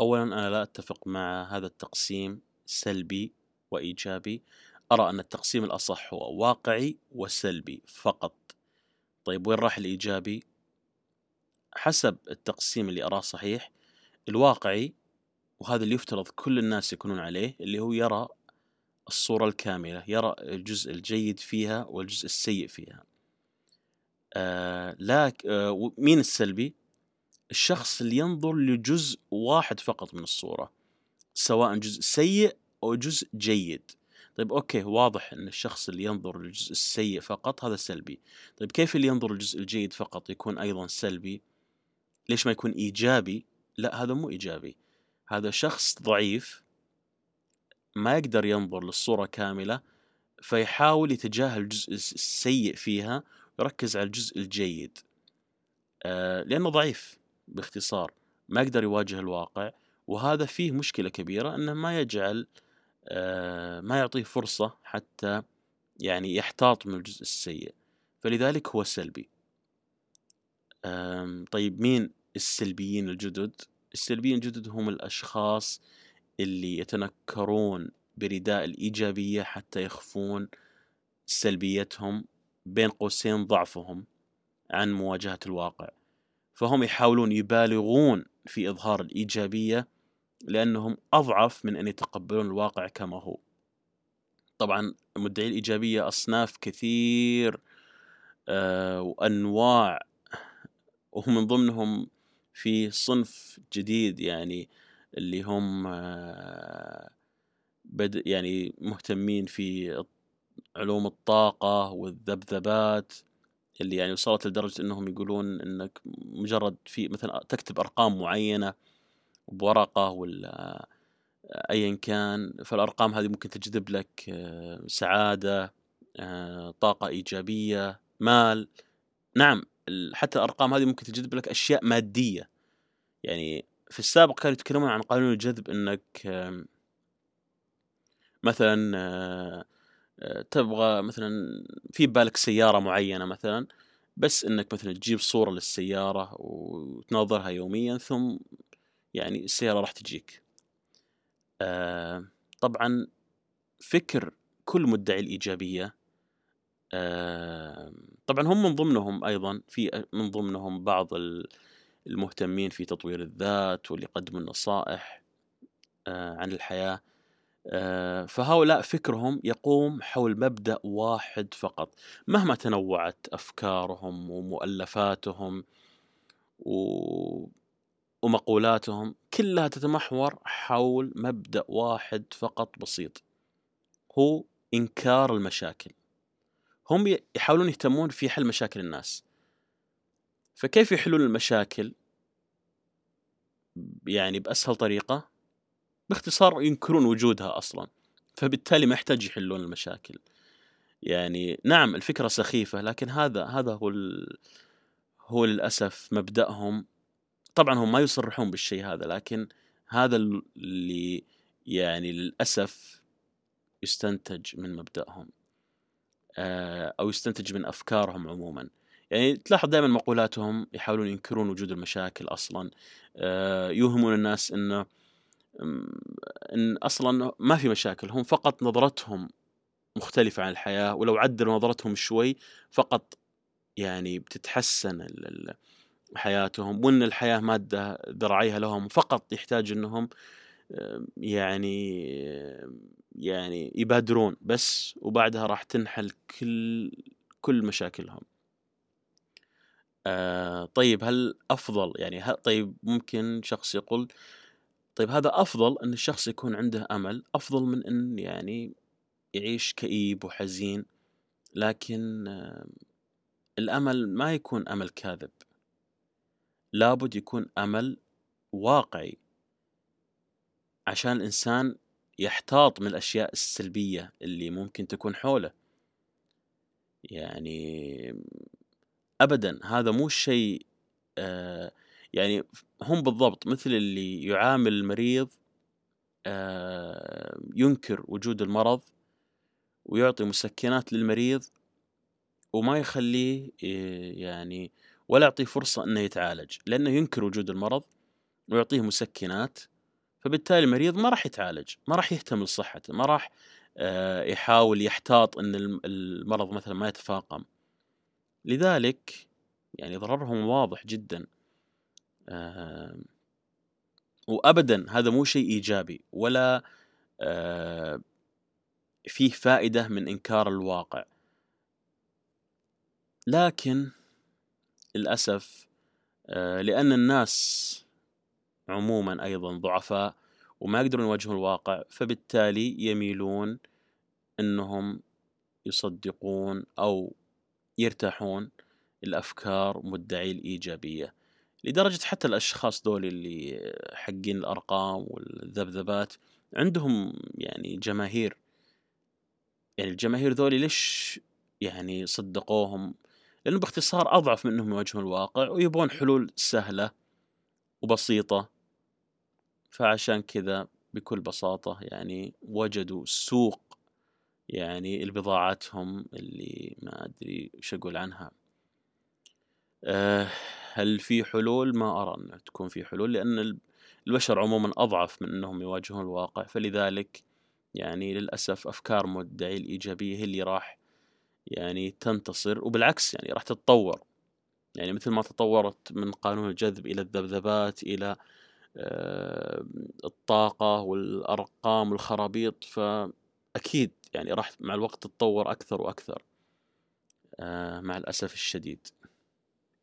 اولا أنا لا أتفق مع هذا التقسيم سلبي وإيجابي. أرى أن التقسيم الأصح هو واقعي وسلبي فقط. طيب وين راح الإيجابي؟ حسب التقسيم اللي أراه صحيح الواقعي وهذا اللي يفترض كل الناس يكونون عليه اللي هو يرى الصورة الكاملة يرى الجزء الجيد فيها والجزء السيء فيها. آه لك آه مين السلبي؟ الشخص اللي ينظر لجزء واحد فقط من الصورة سواء جزء سيء أو جزء جيد. طيب أوكي واضح أن الشخص اللي ينظر للجزء السيء فقط هذا سلبي. طيب كيف اللي ينظر للجزء الجيد فقط يكون أيضا سلبي؟ ليش ما يكون إيجابي؟ لا هذا مو إيجابي. هذا شخص ضعيف ما يقدر ينظر للصورة كاملة فيحاول يتجاهل الجزء السيء فيها ويركز على الجزء الجيد. آه لأنه ضعيف. باختصار ما يقدر يواجه الواقع وهذا فيه مشكلة كبيرة أنه ما يجعل آه ما يعطيه فرصة حتى يعني يحتاط من الجزء السيء. فلذلك هو سلبي. طيب مين السلبيين الجدد؟ السلبيين الجدد هم الأشخاص اللي يتنكرون برداء الإيجابية حتى يخفون سلبيتهم بين قوسين ضعفهم عن مواجهة الواقع. فهم يحاولون يبالغون في إظهار الإيجابية لأنهم أضعف من أن يتقبلون الواقع كما هو. طبعا مدعي الإيجابية أصناف كثير آه وأنواع ومن ضمنهم في صنف جديد يعني اللي هم آه بد يعني مهتمين في علوم الطاقة والذبذبات. اللي يعني وصلت لدرجة إنهم يقولون إنك مجرد في مثلا تكتب أرقام معينة بورقة ولا ايا كان فالأرقام هذه ممكن تجذب لك آه، سعادة آه، طاقة إيجابية مال. نعم حتى الأرقام هذه ممكن تجذب لك أشياء مادية. يعني في السابق كانوا يتكلمون عن قانون الجذب إنك مثلا آه، تبغى مثلا في بالك سيارة معينة مثلا بس إنك مثلا تجيب صورة للسيارة وتناظرها يوميا ثم يعني السيارة راح تجيك. آه، طبعا فكر كل مدعي الإيجابية. طبعا هم من ضمنهم أيضا في من ضمنهم بعض المهتمين في تطوير الذات واللي يقدموا النصائح عن الحياة. آه، فهؤلاء فكرهم يقوم حول مبدأ واحد فقط. مهما تنوعت أفكارهم ومؤلفاتهم و... ومقولاتهم كلها تتمحور حول مبدأ واحد فقط بسيط هو إنكار المشاكل. هم يحاولون يهتمون في حل مشاكل الناس. فكيف يحلون المشاكل؟ يعني بأسهل طريقة باختصار ينكرون وجودها أصلا فبالتالي ما يحتاج يحلون المشاكل. يعني نعم الفكرة سخيفة لكن هذا هذا هو ال... هو للأسف مبدأهم. طبعا هم ما يصرحون بالشيء هذا لكن هذا اللي يعني للأسف يستنتج من مبدأهم آه، أو يستنتج من أفكارهم عموما. يعني تلاحظ دائما مقولاتهم يحاولون ينكرون وجود المشاكل أصلا آه، يوهمون الناس إنه إن أصلا ما في مشاكل هم فقط نظرتهم مختلفة عن الحياة ولو عدلوا نظرتهم شوي فقط يعني بتتحسن حياتهم وإن الحياة مادة ذراعيها لهم فقط يحتاج إنهم يعني يعني يبادرون بس وبعدها راح تنحل كل كل مشاكلهم. آه طيب هل أفضل يعني هل طيب ممكن شخص يقول طيب هذا أفضل إن الشخص يكون عنده أمل أفضل من إن يعني يعيش كئيب وحزين لكن الأمل ما يكون أمل كاذب. لابد يكون أمل واقعي. عشان الانسان يحتاط من الأشياء السلبية اللي ممكن تكون حوله. يعني ابدا هذا مو شيء آه يعني هم بالضبط مثل اللي يعامل المريض آه، ينكر وجود المرض ويعطي مسكنات للمريض وما يخليه يعني ولا يعطيه فرصة إنه يتعالج لأنه ينكر وجود المرض ويعطيه مسكنات فبالتالي المريض ما راح يتعالج ما راح يهتم لصحته ما راح آه، يحاول يحتاط إن المرض مثلا ما يتفاقم. لذلك يعني ضررهم واضح جدا. وابدا هذا مو شيء إيجابي ولا فيه فائدة من إنكار الواقع. لكن للأسف لأن الناس عموما أيضا ضعفاء وما يقدرون يواجهون الواقع فبالتالي يميلون إنهم يصدقون أو يرتاحون الافكار مدعي الإيجابية. لدرجة حتى الأشخاص دول اللي حقين الأرقام والذبذبات عندهم يعني جماهير. يعني الجماهير ذولي ليش يعني صدقوهم؟ لأنه باختصار أضعف منهم يواجهون الواقع ويبون حلول سهلة وبسيطة. فعشان كذا بكل بساطة يعني وجدوا سوق يعني لبضاعتهم اللي ما أدري وش أقول عنها. أه هل في حلول؟ ما أرى أن تكون في حلول لأن البشر عموما أضعف من أنهم يواجهون الواقع. فلذلك يعني للأسف أفكار مدعي الإيجابية هي اللي راح يعني تنتصر وبالعكس يعني راح تتطور. يعني مثل ما تطورت من قانون الجذب إلى الذبذبات إلى آه، الطاقة والأرقام والخرابيط فأكيد يعني راح مع الوقت تتطور أكثر وأكثر آه، مع الأسف الشديد.